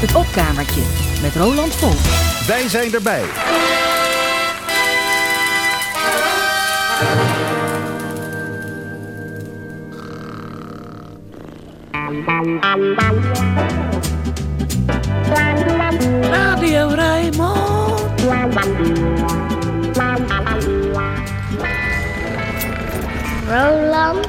Het opkamertje met Roland Vol. Wij zijn erbij. Radio Rijnmond. Roland.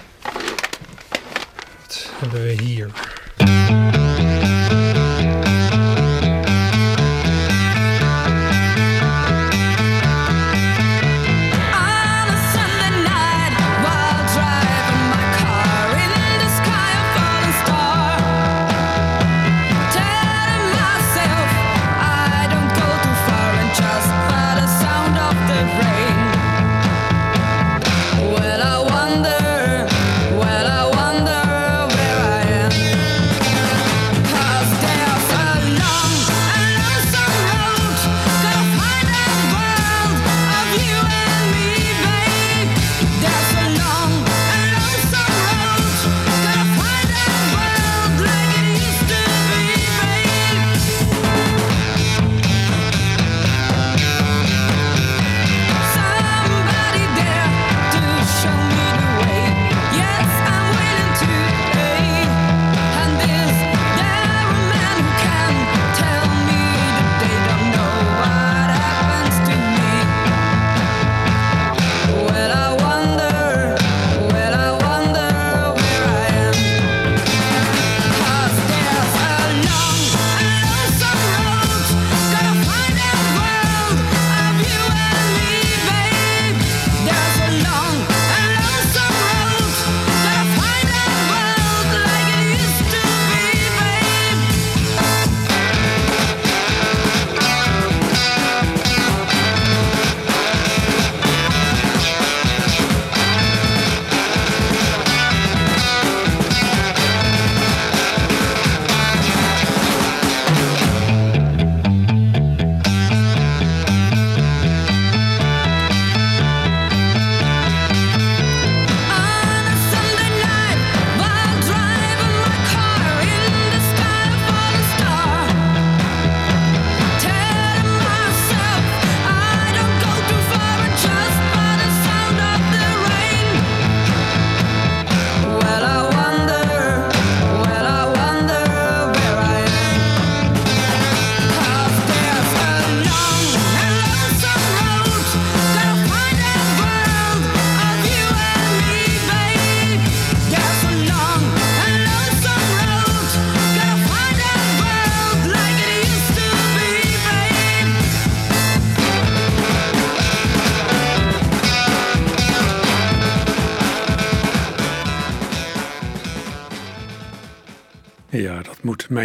Hebben we hier?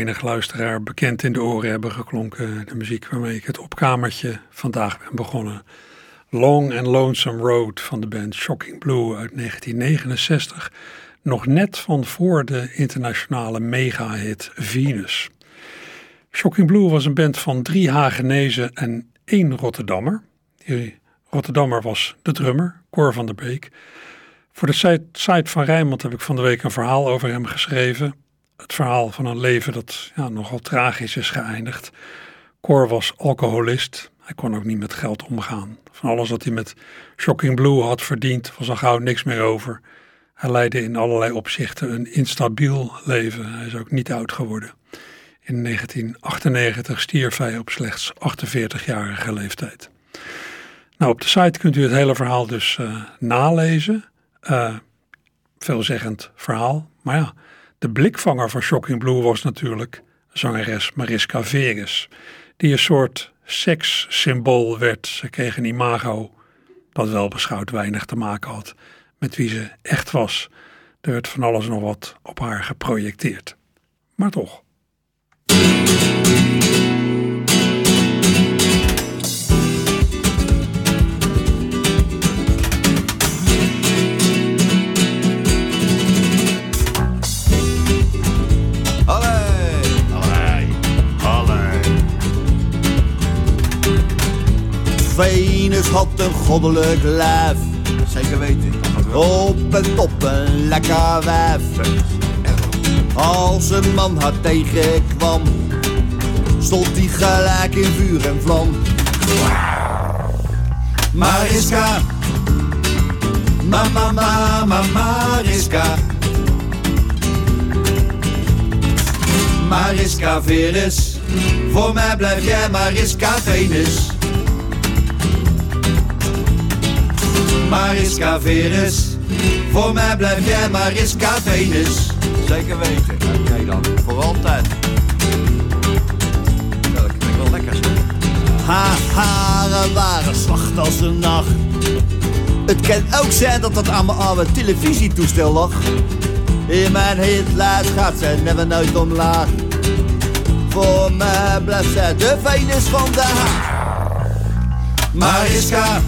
Menig luisteraar bekend in de oren hebben geklonken. De muziek waarmee ik het opkamertje vandaag ben begonnen. Long and Lonesome Road van de band Shocking Blue uit 1969. Nog net van voor de internationale mega-hit Venus. Shocking Blue was een band van drie Hagenezen en één Rotterdammer. Die Rotterdammer was de drummer, Cor van der Beek. Voor de site van Rijnmond heb ik van de week een verhaal over hem geschreven. Het verhaal van een leven dat ja, nogal tragisch is geëindigd. Cor was alcoholist. Hij kon ook niet met geld omgaan. Van alles wat hij met Shocking Blue had verdiend, was al gauw niks meer over. Hij leidde in allerlei opzichten een instabiel leven. Hij is ook niet oud geworden. In 1998 stierf hij op slechts 48-jarige leeftijd. Nou, op de site kunt u het hele verhaal dus eh, nalezen. Eh, veelzeggend verhaal. Maar ja, de blikvanger van Shocking Blue was natuurlijk zangeres Mariska Veres. Die een soort sekssymbool werd. Ze kreeg een imago dat wel beschouwd weinig te maken had met wie ze echt was. Er werd van alles nog wat op haar geprojecteerd. Maar toch. Venus had een goddelijk lijf. Zeker weten. Op en top een lekker wijf. Als een man haar tegenkwam, stond hij gelijk in vuur en vlam. Mariska, mama, mama, Mariska. Mariska Venus, voor mij blijf jij Mariska Venus. Mariska Venus, voor mij blijf jij Mariska Venus. Zeker weten. Oké dan, voor altijd. Ja, dat klinkt wel lekker zo. Haar haren waren zwart als de nacht. Het kan ook zijn dat dat aan mijn oude televisietoestel lag. In mijn hitlijst gaat ze never nooit omlaag. Voor mij blijft zij de Venus van de haar. Mariska.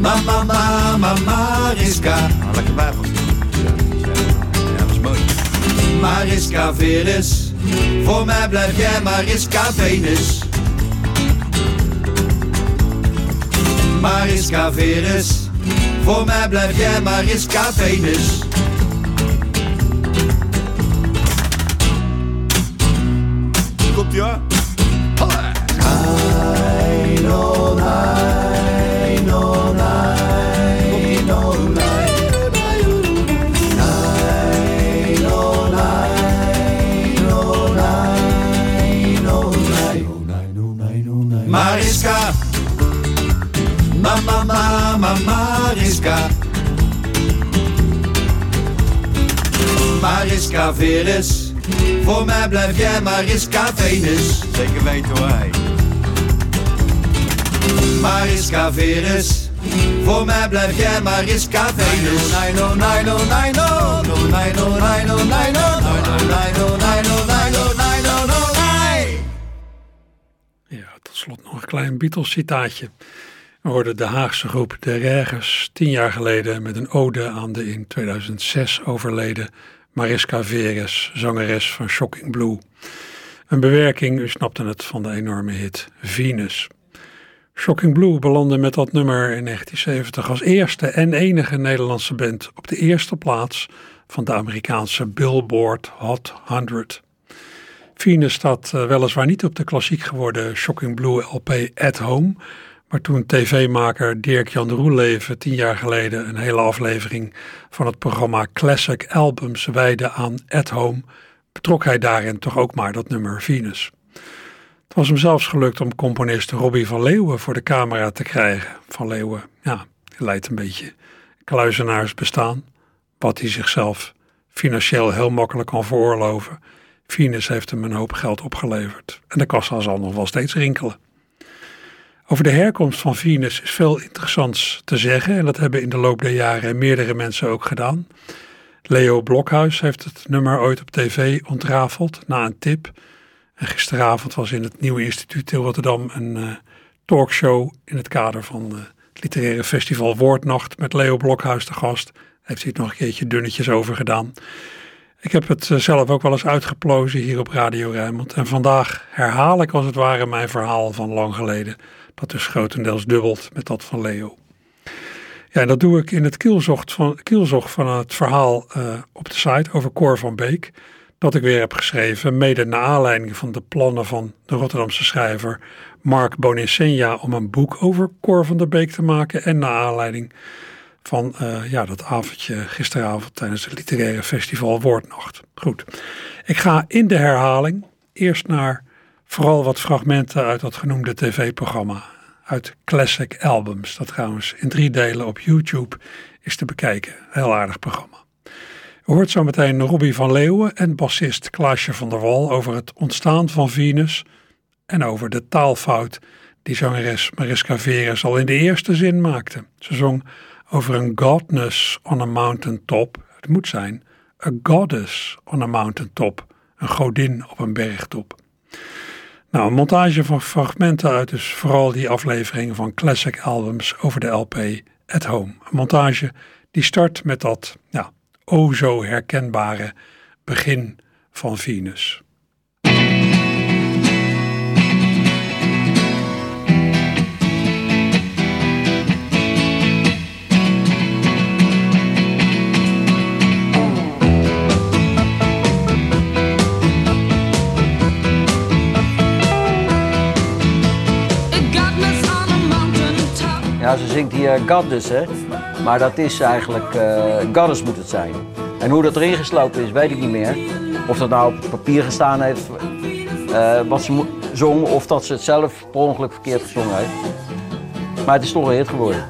Mama, mama, Mariska. lekker bijbel. Ja, dat is mooi. Mariska Venus. Voor mij blijf jij Mariska Venus. Mariska Venus. Voor mij blijf jij Mariska Venus. Komt ie hoor. Mariska voor mij blijf jij Mariska Venus. Zeker weten hoor. hey. Mariska Venus, voor mij blijf jij Mariska Venus. Nino, nino, nino, nino, nino, nino, nino, nino, nino, nino, nino, nino, Ja, tot slot nog een klein Beatles citaatje. We hoorden de Haagse groep De Regers tien jaar geleden met een ode aan de in 2006 overleden Mariska Veres, zangeres van Shocking Blue. Een bewerking, u snapte het, van de enorme hit Venus. Shocking Blue belandde met dat nummer in 1970 als eerste en enige Nederlandse band op de eerste plaats van de Amerikaanse Billboard Hot 100. Venus staat eh, weliswaar niet op de klassiek geworden Shocking Blue LP At Home, maar toen tv-maker Dirk-Jan Roeleven tien jaar geleden een hele aflevering van het programma Classic Albums wijde aan At Home, betrok hij daarin toch ook maar dat nummer Venus. Het was hem zelfs gelukt om componist Robbie van Leeuwen voor de camera te krijgen. Van Leeuwen, ja, leidt een beetje kluizenaars bestaan, wat hij zichzelf financieel heel makkelijk kan veroorloven. Venus heeft hem een hoop geld opgeleverd en de kassa zal nog wel steeds rinkelen. Over de herkomst van Venus is veel interessants te zeggen en dat hebben in de loop der jaren meerdere mensen ook gedaan. Leo Blokhuis heeft het nummer ooit op tv ontrafeld na een tip. En gisteravond was in het Nieuwe Instituut in Rotterdam een eh, talkshow in het kader van eh, het literaire festival Woordnacht met Leo Blokhuis te gast. Heeft hij het nog een keertje dunnetjes over gedaan. Ik heb het eh, zelf ook wel eens uitgeplozen hier op Radio Rijnmond. En vandaag herhaal ik als het ware mijn verhaal van lang geleden. Dat dus grotendeels dubbelt met dat van Leo. Ja, en dat doe ik in het kielzocht van, kielzog van het verhaal eh, op de site over Cor van Beek. Dat ik weer heb geschreven, mede naar aanleiding van de plannen van de Rotterdamse schrijver Mark Bonissenja om een boek over Cor van der Beek te maken. En naar aanleiding van eh, ja, dat avondje gisteravond tijdens het literaire festival Woordnacht. Goed, ik ga in de herhaling eerst naar vooral wat fragmenten uit dat genoemde tv-programma. Uit Classic Albums, dat trouwens in drie delen op YouTube is te bekijken. Heel aardig programma. U hoort zo meteen Robbie van Leeuwen en bassist Klaasje van der Wal over het ontstaan van Venus en over de taalfout die zangeres Mariska Veres al in de eerste zin maakte. Ze zong over een godness on a mountain top. Het moet zijn A Goddess on a Mountain Top. Een godin op een bergtop. Nou, een montage van fragmenten uit dus vooral die afleveringen van classic albums over de LP At Home. Een montage die start met dat ja, o zo herkenbare begin van Venus. Ze zingt hier Goddess, hè. Maar dat is eigenlijk, eh Goddess moet het zijn. En hoe dat erin geslopen is, weet ik niet meer. Of dat nou op papier gestaan heeft, eh, wat ze zong, of dat ze het zelf per ongeluk verkeerd gezongen heeft. Maar het is toch een hit geworden.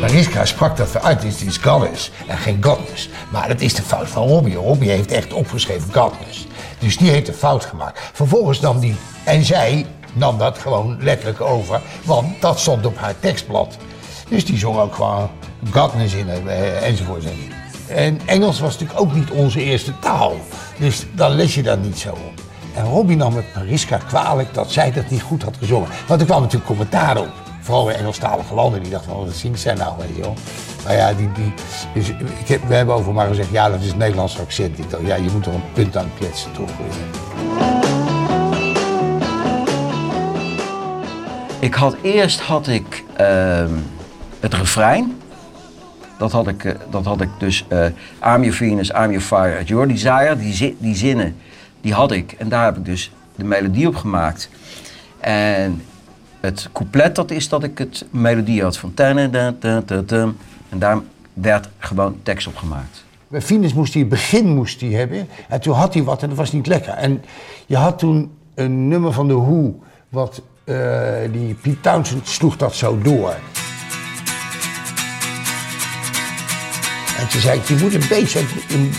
Mariska sprak dat het is goddess en geen godness. Maar dat is de fout van Robbie. Robbie heeft echt opgeschreven godness. Dus die heeft een fout gemaakt. Vervolgens nam die, en zij nam dat gewoon letterlijk over, want dat stond op haar tekstblad. Dus die zong ook gewoon godness in eh, enzovoort. En Engels was natuurlijk ook niet onze eerste taal. Dus dan les je daar niet zo op. En Robbie nam het Mariska kwalijk dat zij dat niet goed had gezongen. Want er kwam natuurlijk commentaar op. Vooral in Engelstalige landen. Die dachten van, wat zingt zij nou, weet je wel. Maar ja, die, die, dus ik heb, we hebben over maar gezegd, ja, dat is Nederlands accent. Ik ja, je moet er een punt aan kletsen, toch? Ik had eerst had ik ehm, het refrein. Dat had ik, eh, dat had ik dus I'm your Venus, I'm your fire, your desire. Die, die zinnen, die had ik. En daar heb ik dus de melodie op gemaakt. En het couplet, dat is dat ik het melodie had van... tan. En daar werd gewoon tekst op gemaakt. Bij Venus moest hij, het begin moest hij hebben. En toen had hij wat en dat was niet lekker. En je had toen een nummer van de Who, wat eh, die Pete Townsend sloeg dat zo door. Toen zei je moet, een beetje,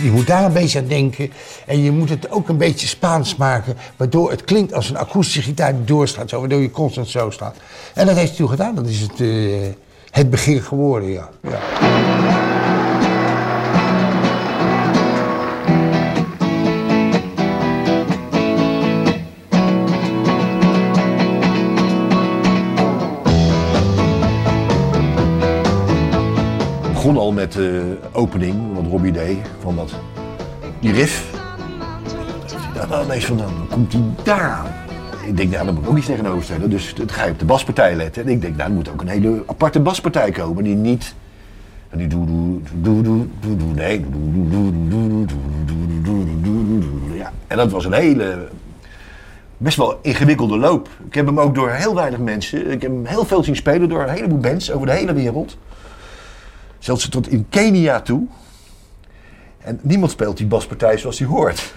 je moet daar een beetje aan denken. En je moet het ook een beetje Spaans maken. Waardoor het klinkt als een akoestische gitaar die doorstaat. Zo, waardoor je constant zo staat. En dat heeft hij toen gedaan. Dat is het, eh, het begin geworden, ja. ja. begon al met de opening, wat Robbie deed, van dat, die riff. Wat dan ineens komt hij daar aan? Ik denk, nou, daar moet ik ook iets tegenover stellen. Dus het ga je op de baspartij letten. En ik denk, nou, moet ook een hele aparte baspartij komen die niet... En die doe doe doe doe doe doe nee, Ja, en dat was een hele best wel ingewikkelde loop. Ik heb hem ook door heel weinig mensen, ik heb hem heel veel zien spelen door een heleboel bands over de hele wereld. Zelfs tot in Kenia toe. En niemand speelt die baspartij zoals hij hoort.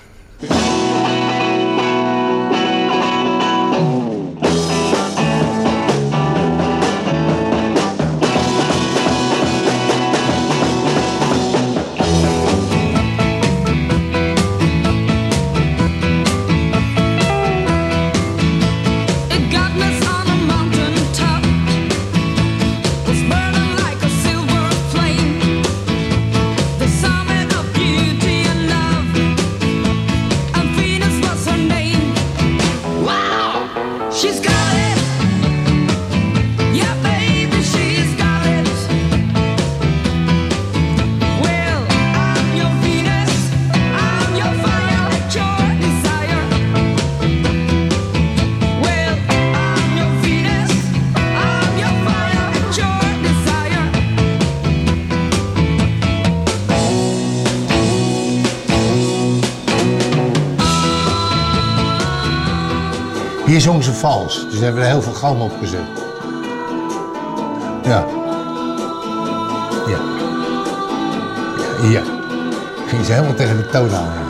Zong ze vals, dus hebben we heel veel galm op gezet. Ja. Ja. Ja. ja. Ging ze helemaal tegen de toon aan.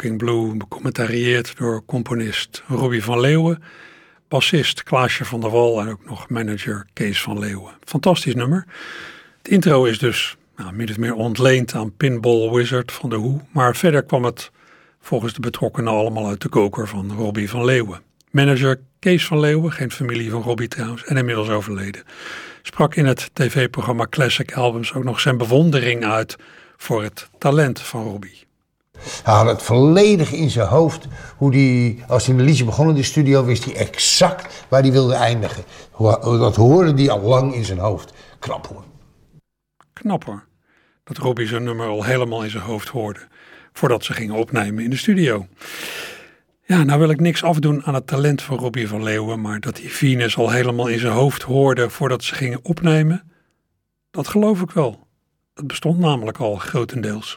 Shocking Blue, becommentarieerd door componist Robbie van Leeuwen, bassist Klaasje van der Wal en ook nog manager Kees van Leeuwen. Fantastisch nummer. Het intro is dus nou, min of meer ontleend aan Pinball Wizard van de Who, maar verder kwam het volgens de betrokkenen allemaal uit de koker van Robbie van Leeuwen. Manager Kees van Leeuwen, geen familie van Robbie trouwens, en inmiddels overleden, sprak in het tv-programma Classic Albums ook nog zijn bewondering uit voor het talent van Robbie. Hij had het volledig in zijn hoofd. Hoe die, als hij een liedje begon in de studio, wist hij exact waar hij wilde eindigen. Dat hoorde hij al lang in zijn hoofd. Knap hoor. Knap hoor, dat Robbie zijn nummer al helemaal in zijn hoofd hoorde, voordat ze gingen opnemen in de studio. Ja, nou wil ik niks afdoen aan het talent van Robbie van Leeuwen, maar dat hij Venus al helemaal in zijn hoofd hoorde voordat ze gingen opnemen, dat geloof ik wel. Het bestond namelijk al grotendeels.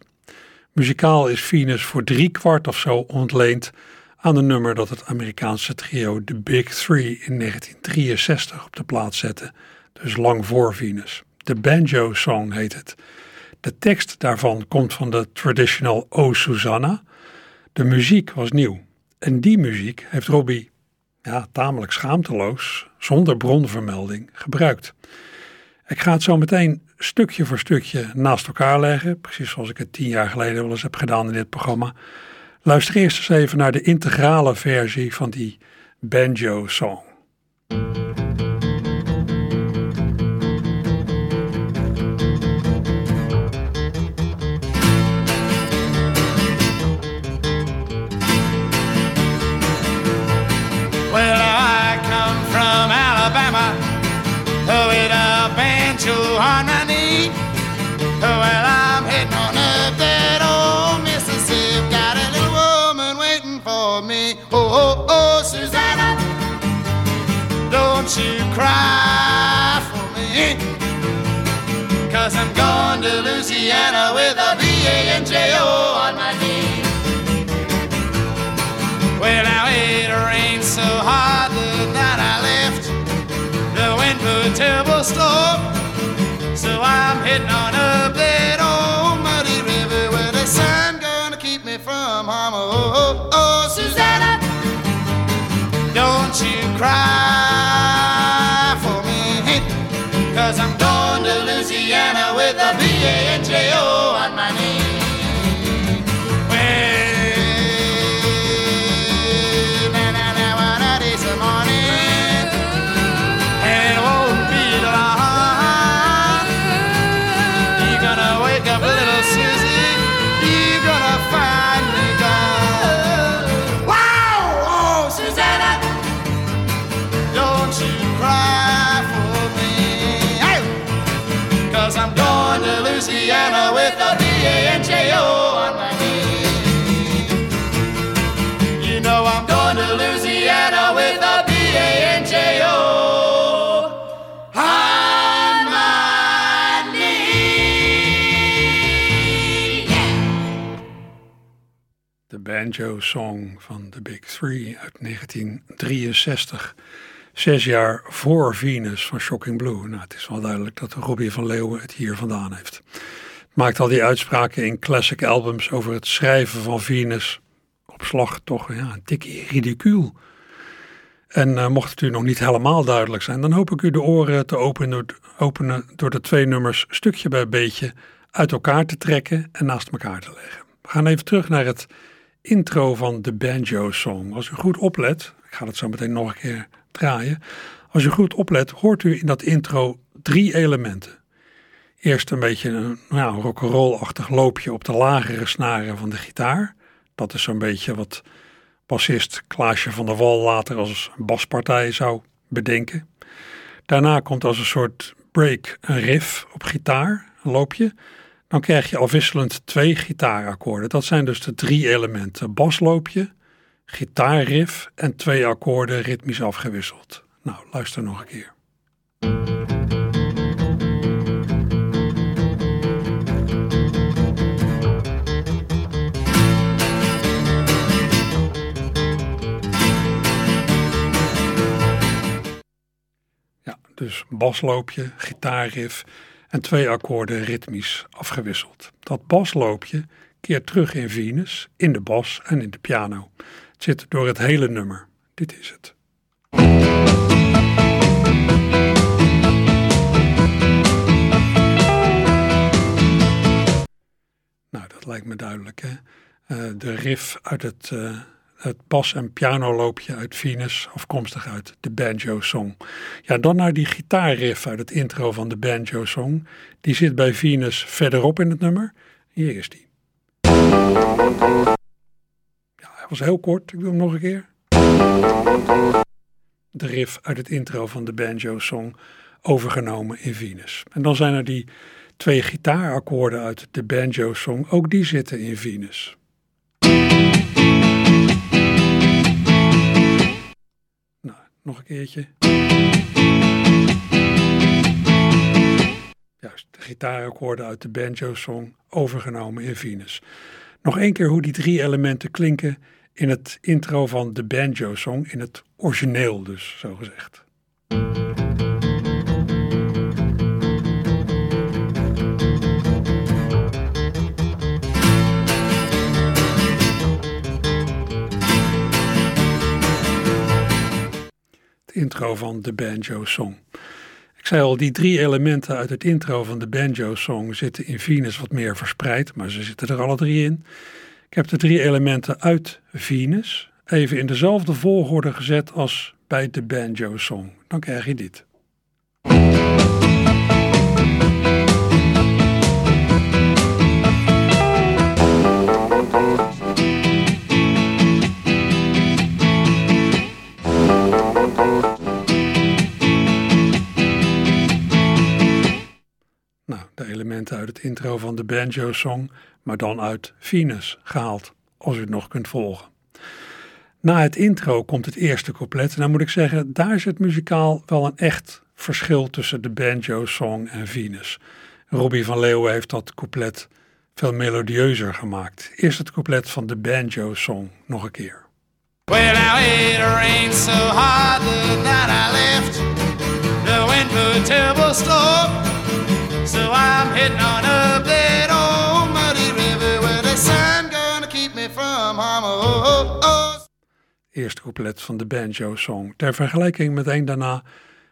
Muzikaal is Venus voor drie kwart of zo ontleend aan een nummer dat het Amerikaanse trio The Big Three in 1963 op de plaats zette, dus lang voor Venus. De Banjo Song heet het. De tekst daarvan komt van de traditional O Susanna. De muziek was nieuw. En die muziek heeft Robbie, ja, tamelijk schaamteloos, zonder bronvermelding, gebruikt. Ik ga het zo meteen stukje voor stukje naast elkaar leggen, precies zoals ik het tien jaar geleden wel eens heb gedaan in dit programma. Luister eerst eens even naar de integrale versie van die Banjo don't you cry for me. Cause I'm going to Louisiana with a B-A-N-J-O on my knee. Well, now it rained so hard the night I left. The wind blew a terrible storm. So I'm heading on up that old muddy river where the sun gonna keep me from harm. Oh, oh, oh, Susanna, don't you cry Louisiana with a B-A-N-J-O Banjo Song van The Big Three uit 1963. Zes jaar voor Venus van Shocking Blue. Nou, het is wel duidelijk dat Robbie van Leeuwen het hier vandaan heeft. Maakt al die uitspraken in classic albums over het schrijven van Venus op slag toch ja, een tikkie ridicuul. En eh, mocht het u nog niet helemaal duidelijk zijn, dan hoop ik u de oren te openen openen door de twee nummers stukje bij beetje uit elkaar te trekken en naast elkaar te leggen. We gaan even terug naar het intro van de Banjo Song. Als u goed oplet, ik ga het zo meteen nog een keer draaien. Als u goed oplet, hoort u in dat intro drie elementen. Eerst een beetje een nou, rock'n'roll-achtig loopje op de lagere snaren van de gitaar. Dat is zo'n beetje wat bassist Klaasje van der Wal later als baspartij zou bedenken. Daarna komt als een soort break een riff op gitaar, een loopje. Dan krijg je afwisselend twee gitaarakkoorden. Dat zijn dus de drie elementen. Basloopje, gitaarriff en twee akkoorden ritmisch afgewisseld. Nou, luister nog een keer. Ja, dus basloopje, gitaarriff en twee akkoorden ritmisch afgewisseld. Dat basloopje keert terug in Venus, in de bas en in de piano. Het zit door het hele nummer. Dit is het. Nou, dat lijkt me duidelijk. Hè? Eh, de riff uit het, eh, het bas- en pianoloopje uit Venus, afkomstig uit de Banjo-song. Ja, dan naar die gitaarriff uit het intro van de Banjo-song. Die zit bij Venus verderop in het nummer. Hier is die. Ja, hij was heel kort. Ik doe hem nog een keer. De riff uit het intro van de Banjo-song overgenomen in Venus. En dan zijn er die twee gitaarakkoorden uit de Banjo-song. Ook die zitten in Venus. Nog een keertje. Juist, de gitaarakkoorden uit de banjo-song overgenomen in Venus. Nog één keer hoe die drie elementen klinken in het intro van de banjo-song, in het origineel dus, zo gezegd. Intro van de banjo-song. Ik zei al, die drie elementen uit het intro van de banjo-song zitten in Venus wat meer verspreid, maar ze zitten er alle drie in. Ik heb de drie elementen uit Venus even in dezelfde volgorde gezet als bij de banjo-song. Dan krijg je dit. Nou, de elementen uit het intro van de banjo-song, maar dan uit Venus gehaald, als u het nog kunt volgen. Na het intro komt het eerste couplet. En dan moet ik zeggen, daar zit muzikaal wel een echt verschil tussen de banjo-song en Venus. Robbie van Leeuwen heeft dat couplet veel melodieuzer gemaakt. Eerst het couplet van de banjo-song nog een keer. Well, now it rained so hard the night I left. The wind blew a terrible storm. So I'm heading on up that old muddy river where the sun gonna keep me from harm. Oh, oh, oh. Eerste couplet van de banjo-song. Ter vergelijking meteen daarna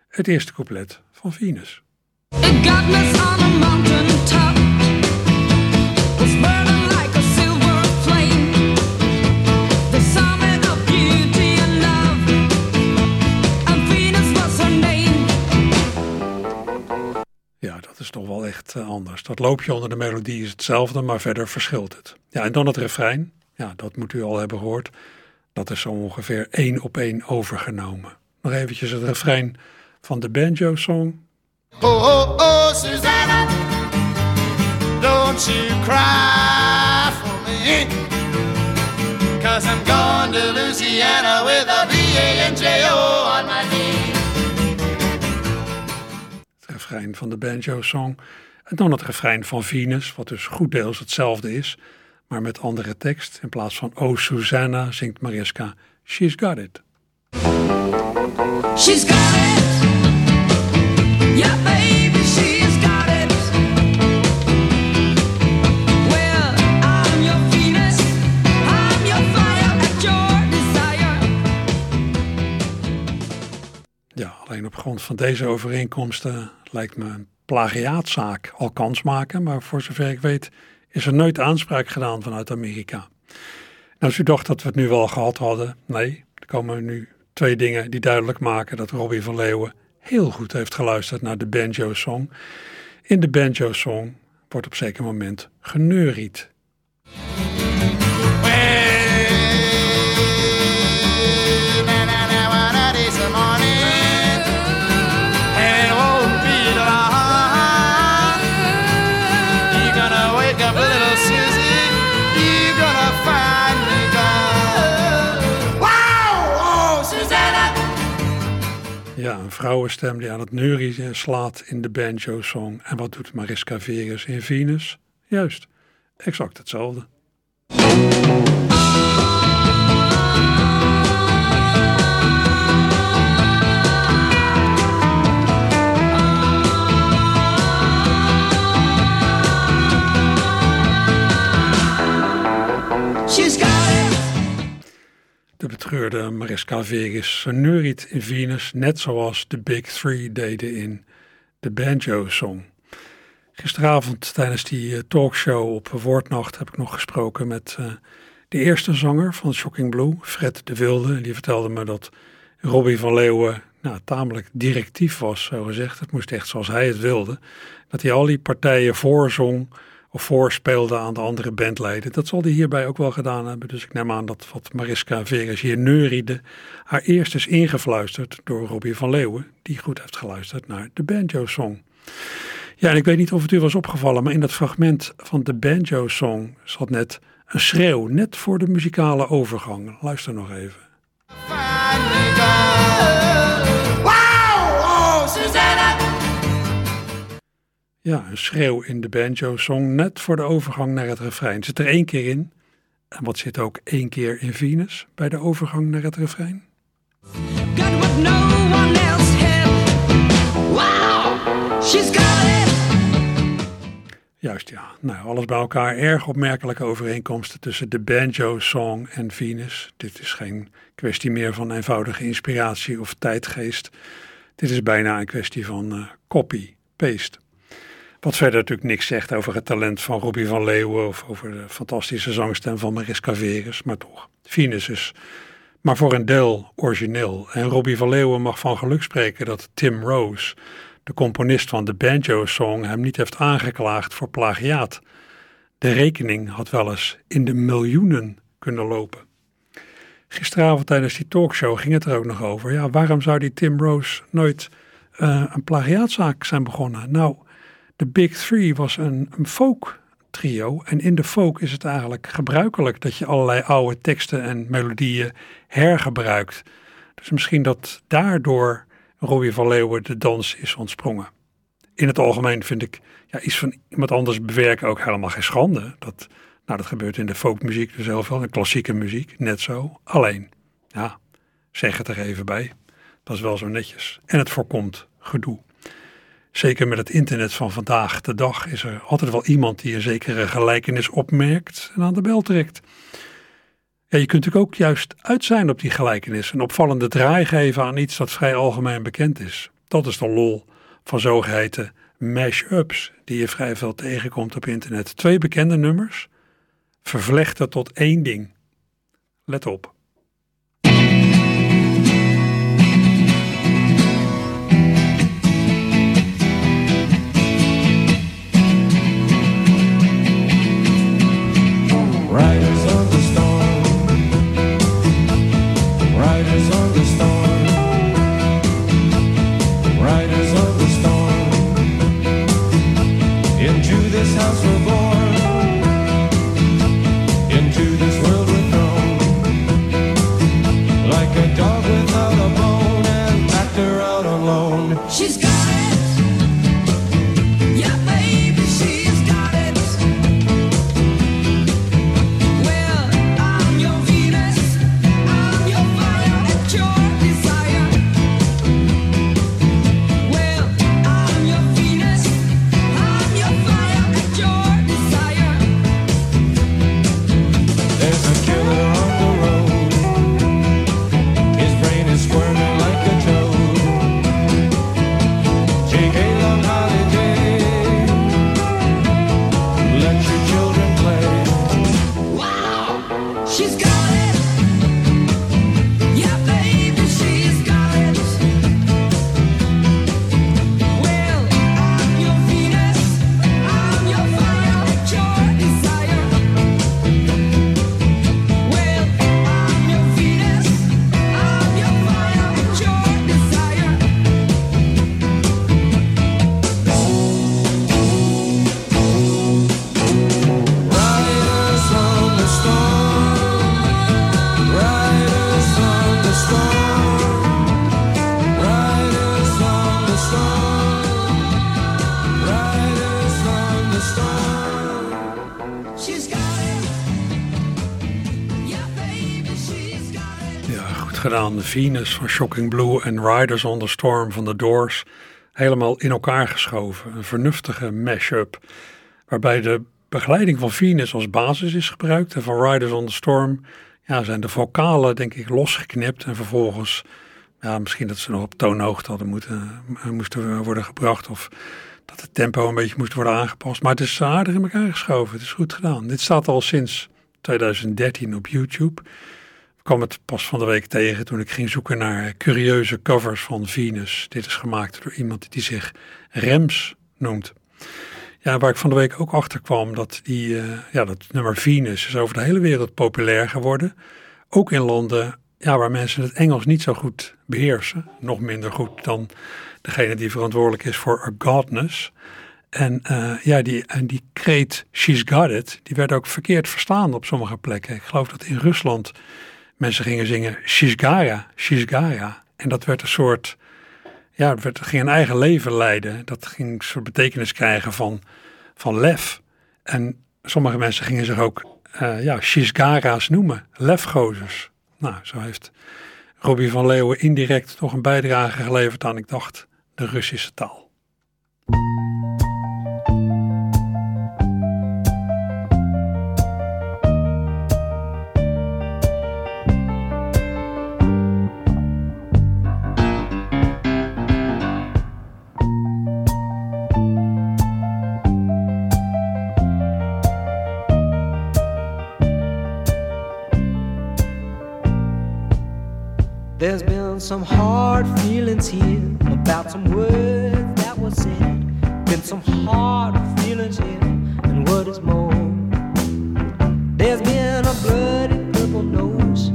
het eerste couplet van Venus. It got me on a mountain top. Is toch wel echt eh, anders. Dat loopje onder de melodie is hetzelfde, maar verder verschilt het. Ja, en dan het refrein. Ja, dat moet u al hebben gehoord. Dat is zo ongeveer één op één overgenomen. Nog eventjes het refrein van de banjo-song. Oh, oh, oh, Susanna, don't you cry for me. Cause I'm going to Louisiana with a B-A-N-J-O van de banjo-song. En dan het refrein van Venus, wat dus goed deels hetzelfde is, maar met andere tekst. In plaats van Oh Susanna zingt Mariska She's Got It. She's got it. Yeah, alleen op grond van deze overeenkomsten lijkt me een plagiaatzaak al kans maken, maar voor zover ik weet is er nooit aanspraak gedaan vanuit Amerika. Nou, als u dacht dat we het nu wel gehad hadden, nee, er komen nu twee dingen die duidelijk maken dat Robbie van Leeuwen heel goed heeft geluisterd naar de banjo-song. In de banjo-song wordt op zeker moment geneuried. Vrouwenstem die aan het neurien slaat in de banjo-song. En wat doet Mariska Vegas in Venus? Juist, exact hetzelfde. Scheurde Mariska Vegas neuriet in Venus, net zoals de Big Three deden in de Banjo Song. Gisteravond tijdens die eh, talkshow op Woordnacht heb ik nog gesproken met eh, de eerste zanger van Shocking Blue, Fred de Wilde. Die vertelde me dat Robbie van Leeuwen nou, tamelijk directief was, zo gezegd. Het moest echt zoals hij het wilde. Dat hij al die partijen voorzong of voorspeelde aan de andere bandleden. Dat zal hij hierbij ook wel gedaan hebben. Dus ik neem aan dat wat Mariska Vegas hier neuriede, haar eerst is ingefluisterd door Robbie van Leeuwen, die goed heeft geluisterd naar de Banjo-song. Ja, en ik weet niet of het u was opgevallen, maar in dat fragment van de Banjo-song zat net een schreeuw, net voor de muzikale overgang. Luister nog even. Ja, een schreeuw in de banjo-song, net voor de overgang naar het refrein. Zit er één keer in. En wat zit ook één keer in Venus bij de overgang naar het refrein? What no one else had. Wow, she's got it. Juist ja. Nou, alles bij elkaar erg opmerkelijke overeenkomsten tussen de banjo-song en Venus. Dit is geen kwestie meer van eenvoudige inspiratie of tijdgeest. Dit is bijna een kwestie van eh, copy-paste. Wat verder natuurlijk niks zegt over het talent van Robbie van Leeuwen of over de fantastische zangstem van Mariska Veres, maar toch. Venus is maar voor een deel origineel. En Robbie van Leeuwen mag van geluk spreken dat Tim Rose, de componist van de Banjo-song, hem niet heeft aangeklaagd voor plagiaat. De rekening had wel eens in de miljoenen kunnen lopen. Gisteravond tijdens die talkshow ging het er ook nog over. Ja, waarom zou die Tim Rose nooit eh, een plagiaatzaak zijn begonnen? Nou, de Big Three was een, folk trio. En in de folk is het eigenlijk gebruikelijk dat je allerlei oude teksten en melodieën hergebruikt. Dus misschien dat daardoor Robbie van Leeuwen de dans is ontsprongen. In het algemeen vind ik ja, iets van iemand anders bewerken ook helemaal geen schande. Dat, nou, dat gebeurt in de folkmuziek dus heel veel, in klassieke muziek net zo. Alleen, ja, zeg het er even bij. Dat is wel zo netjes. En het voorkomt gedoe. Zeker met het internet van vandaag de dag is er altijd wel iemand die een zekere gelijkenis opmerkt en aan de bel trekt. Ja, je kunt natuurlijk ook juist uit zijn op die gelijkenis, een opvallende draai geven aan iets dat vrij algemeen bekend is. Dat is de lol van zogeheten mash-ups die je vrij veel tegenkomt op internet. Twee bekende nummers vervlechten tot één ding. Let op. gedaan. Venus van Shocking Blue en Riders on the Storm van The Doors. Helemaal in elkaar geschoven. Een vernuftige mash-up. Waarbij de begeleiding van Venus als basis is gebruikt. En van Riders on the Storm ja, zijn de vocalen denk ik losgeknipt en vervolgens, ja, misschien dat ze nog op toonhoogte hadden moeten, eh, moesten worden gebracht of dat het tempo een beetje moest worden aangepast. Maar het is aardig in elkaar geschoven, het is goed gedaan. Dit staat al sinds 2013 op YouTube. Kwam het pas van de week tegen toen ik ging zoeken naar curieuze covers van Venus. Dit is gemaakt door iemand die zich Rems noemt. Ja, waar ik van de week ook achter kwam dat die, eh, ja, dat nummer Venus is over de hele wereld populair geworden. Ook in landen ja, waar mensen het Engels niet zo goed beheersen. Nog minder goed dan degene die verantwoordelijk is voor A Godness. En eh, ja, die, en die kreet She's Got It, die werd ook verkeerd verstaan op sommige plekken. Ik geloof dat in Rusland mensen gingen zingen She's Gaia. En dat werd een soort, ja, het werd, ging een eigen leven leiden. Dat ging een soort betekenis krijgen van, van lef. En sommige mensen gingen zich ook, eh ja, Shizgara's noemen, lefgozers. Nou, zo heeft Robbie van Leeuwen indirect toch een bijdrage geleverd aan, ik dacht, de Russische taal. Some hard feelings here about some words that were said. Been some hard feelings here, and what is more, there's been a bloody purple nose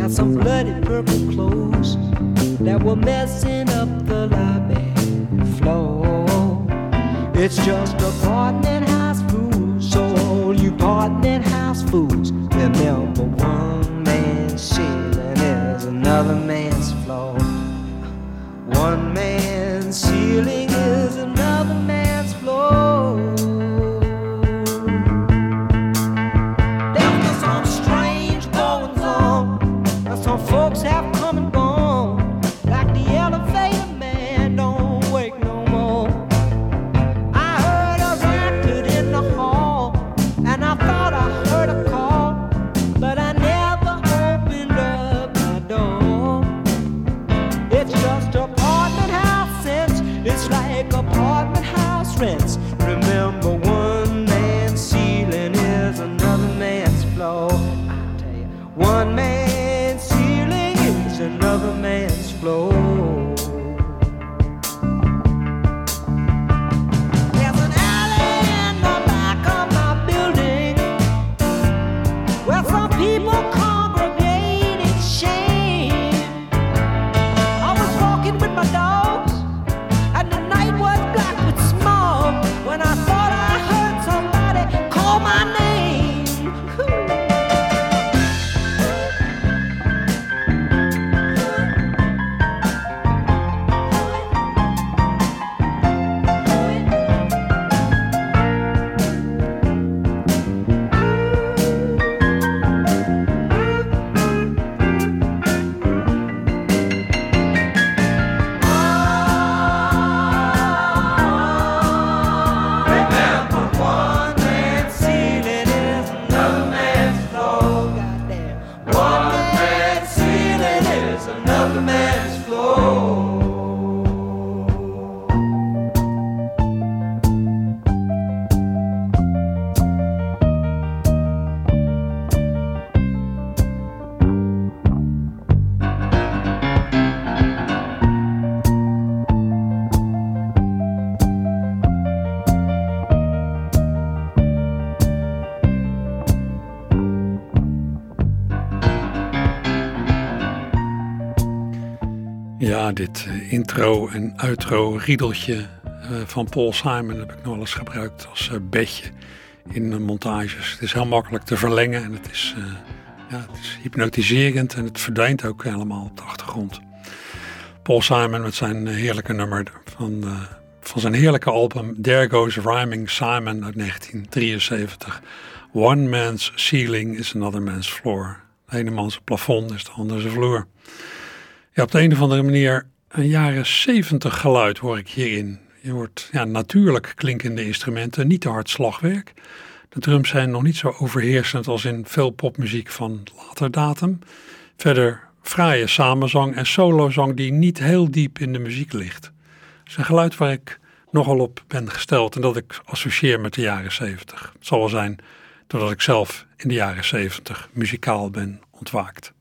and some bloody purple clothes that were messing up the lobby floor. It's just a apartment house fools, so all you apartment house fools, remember Dit eh, intro en outro riedeltje eh, van Paul Simon heb ik nog wel eens gebruikt als eh, bedje in montages. Het is heel makkelijk te verlengen en het is, ja, het is hypnotiserend en het verdwijnt ook helemaal op de achtergrond. Paul Simon met zijn heerlijke nummer van, van zijn heerlijke album There Goes Rhyming Simon uit 1973. One man's ceiling is another man's floor. De ene man's plafond is de andere vloer. Ja, op de een of andere manier een jaren 70 geluid hoor ik hierin. Je hoort ja, natuurlijk klinkende instrumenten, niet te hard slagwerk. De drums zijn nog niet zo overheersend als in veel popmuziek van later datum. Verder fraaie samenzang en solozang die niet heel diep in de muziek ligt. Het is een geluid waar ik nogal op ben gesteld en dat ik associeer met de jaren 70. Het zal wel zijn doordat ik zelf in de jaren 70 muzikaal ben ontwaakt.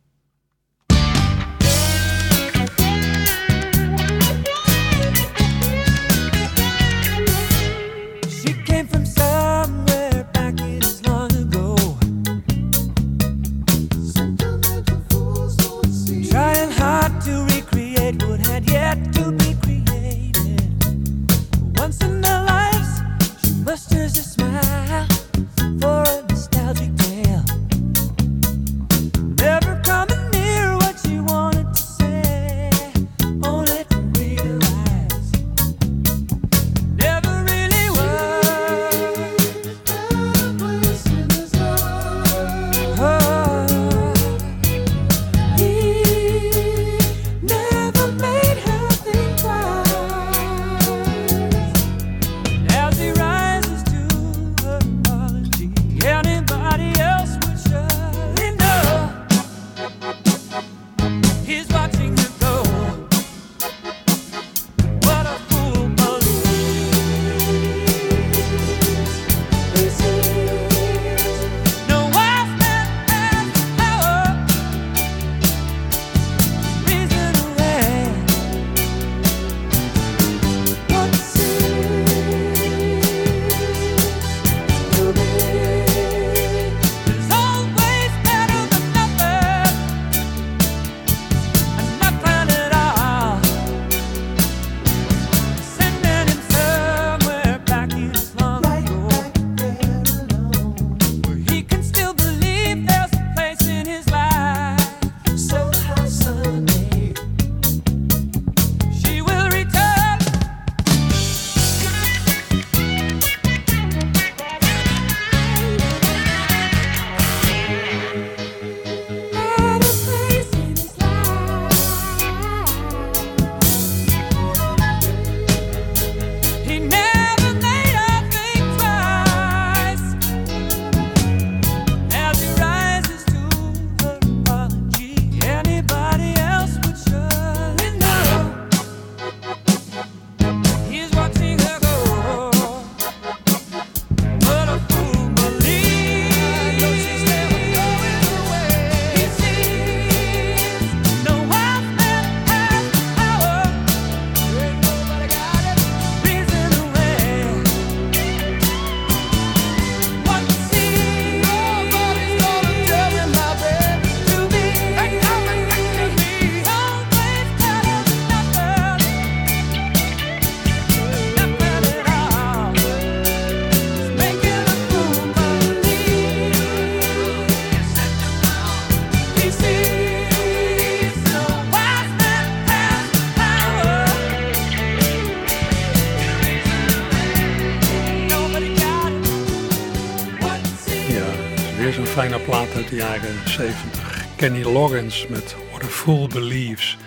Fijne plaat uit de jaren 70. Kenny Loggins met What a Fool Believes.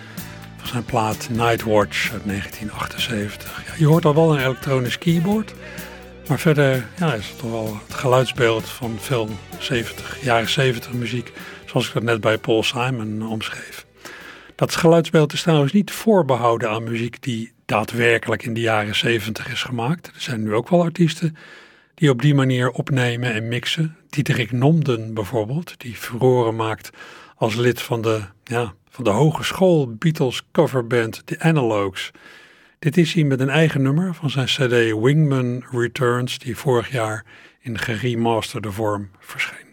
Van zijn plaat Nightwatch uit 1978. Ja, je hoort al wel een elektronisch keyboard. Maar verder ja, is het toch wel het geluidsbeeld van veel 70, jaren 70 muziek. Zoals ik dat net bij Paul Simon omschreef. Dat geluidsbeeld is trouwens niet voorbehouden aan muziek die daadwerkelijk in de jaren 70 is gemaakt. Er zijn nu ook wel artiesten die op die manier opnemen en mixen. Diederik Nomden bijvoorbeeld, die furoren maakt als lid van de, ja, van de hogeschool Beatles coverband The Analogues. Dit is hij met een eigen nummer van zijn cd Wingman Returns, die vorig jaar in geremasterde vorm verscheen.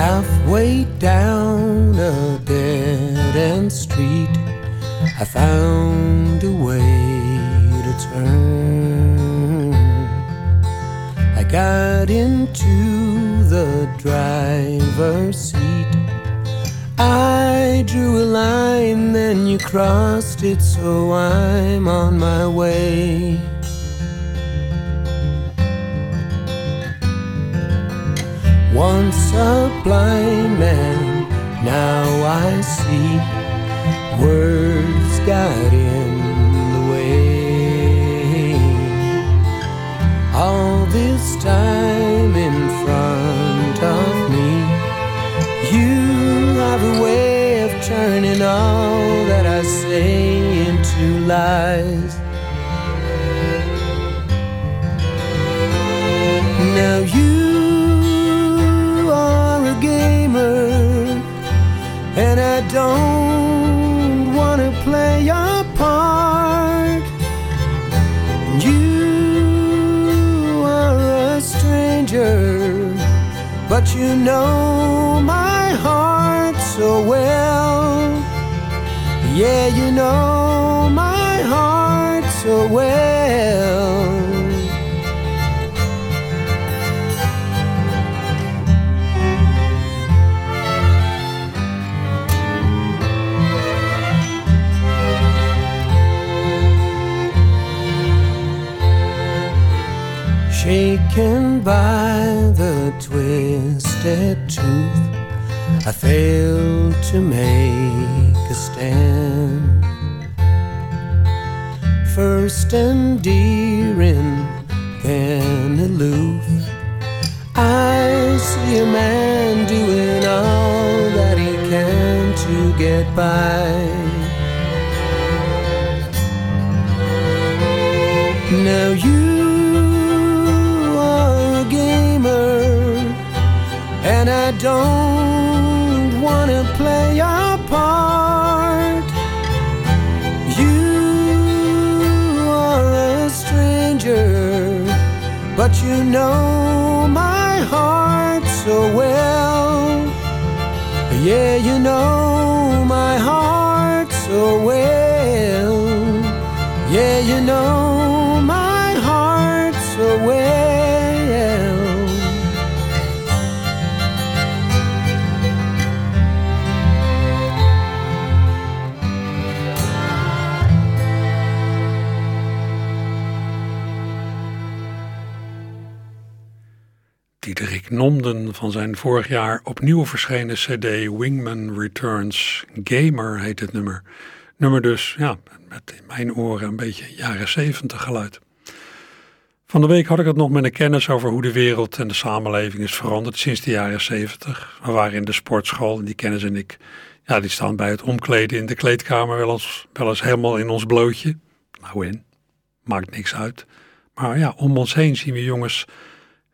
Halfway down a dead end street, I found a way to turn. I got into the driver's seat. I drew a line, then you crossed it, so I'm on my way. Once a blind man, now I see words got in the way. All this time in front of me, you have a way of turning all that I say into lies. Know failed to make a stand. First endearing, then aloof. I see a man doing all that he can to get by. Now you are a gamer, and I don't you know my heart so well. Yeah, you know Van zijn vorig jaar opnieuw verschenen CD Wingman Returns. Gamer heet het nummer. Nummer dus, ja, met in mijn oren een beetje jaren zeventig geluid. Van de week had ik het nog met een kennis over hoe de wereld en de samenleving is veranderd sinds de jaren zeventig. We waren in de sportschool en die kennis en ik, ja, die staan bij het omkleden in de kleedkamer wel eens, wel eens helemaal in ons blootje. Nou in, maakt niks uit. Maar ja, om ons heen zien we jongens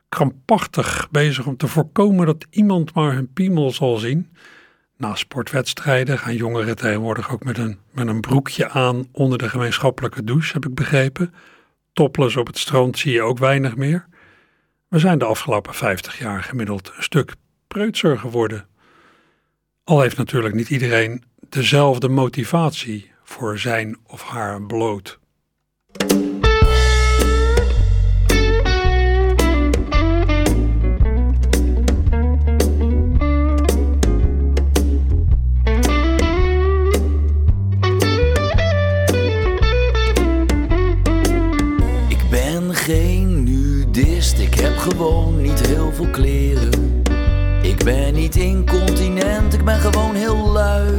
krampachtig bezig om te voorkomen dat iemand maar hun piemel zal zien. Na sportwedstrijden gaan jongeren tegenwoordig ook met een, met een broekje aan onder de gemeenschappelijke douche, heb ik begrepen. Topless op het strand zie je ook weinig meer. We zijn de afgelopen 50 jaar gemiddeld een stuk preutser geworden. Al heeft natuurlijk niet iedereen dezelfde motivatie voor zijn of haar bloot. Geen nudist, ik heb gewoon niet heel veel kleren. Ik ben niet incontinent, ik ben gewoon heel lui.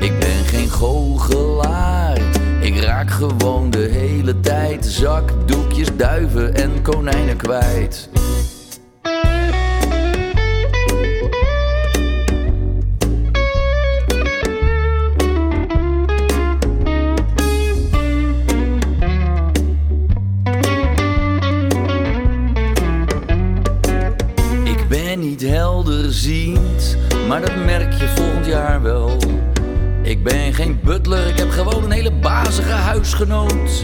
Ik ben geen goochelaar, ik raak gewoon de hele tijd zakdoekjes, duiven en konijnen kwijt. Niet helderziend, maar dat merk je volgend jaar wel. Ik ben geen butler, ik heb gewoon een hele bazige huisgenoot.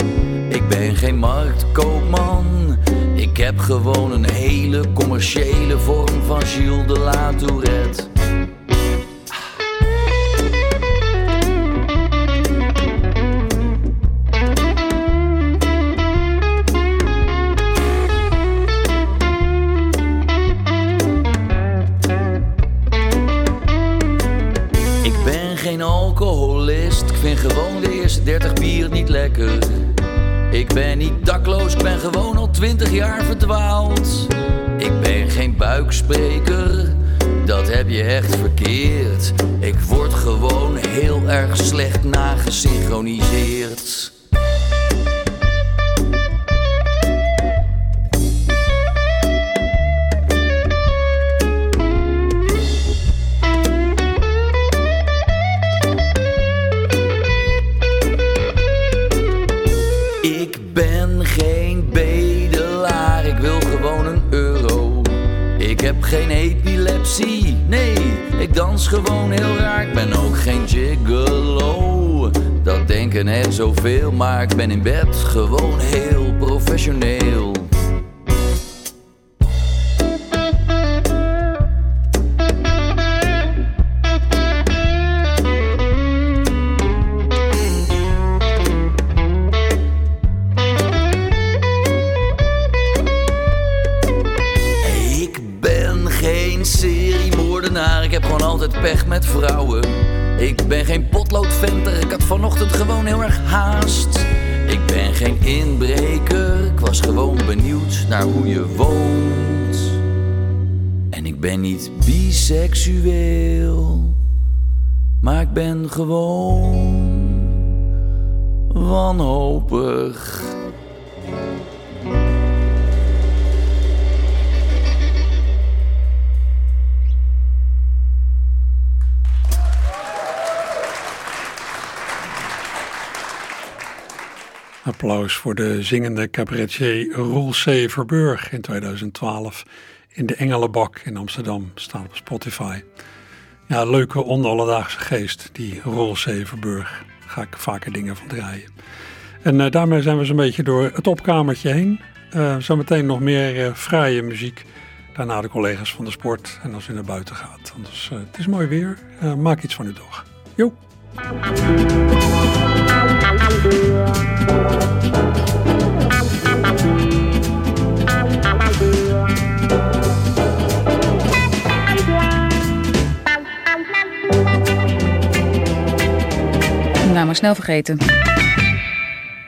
Ik ben geen marktkoopman, ik heb gewoon een hele commerciële vorm van Gilles de La Tourette. Gewoon de eerste 30 bier niet lekker. Ik ben niet dakloos, ik ben gewoon al 20 jaar verdwaald. Ik ben geen buikspreker, dat heb je echt verkeerd. Ik word gewoon heel erg slecht nagesynchroniseerd. Geen epilepsie, nee, ik dans gewoon heel raar. Ik ben ook geen gigolo, dat denken er zoveel. Maar ik ben in bed gewoon heel professioneel. Altijd pech met vrouwen. Ik ben geen potloodventer, ik had vanochtend gewoon heel erg haast. Ik ben geen inbreker, ik was gewoon benieuwd naar hoe je woont. En ik ben niet biseksueel, maar ik ben gewoon wanhopig. Applaus voor de zingende cabaretier Roel C. Verburg in 2012 in de Engelenbak in Amsterdam staan op Spotify. Ja, leuke onalledaagse geest, die Roel C. Verburg. Ga ik vaker dingen van draaien. En eh, daarmee zijn we zo'n beetje door het opkamertje heen. Eh, zometeen nog meer eh, fraaie muziek. Daarna de collega's van de sport. En als u naar buiten gaat. Anders, het is mooi weer. Maak iets van uw dag. Jo. Nou, maar snel vergeten.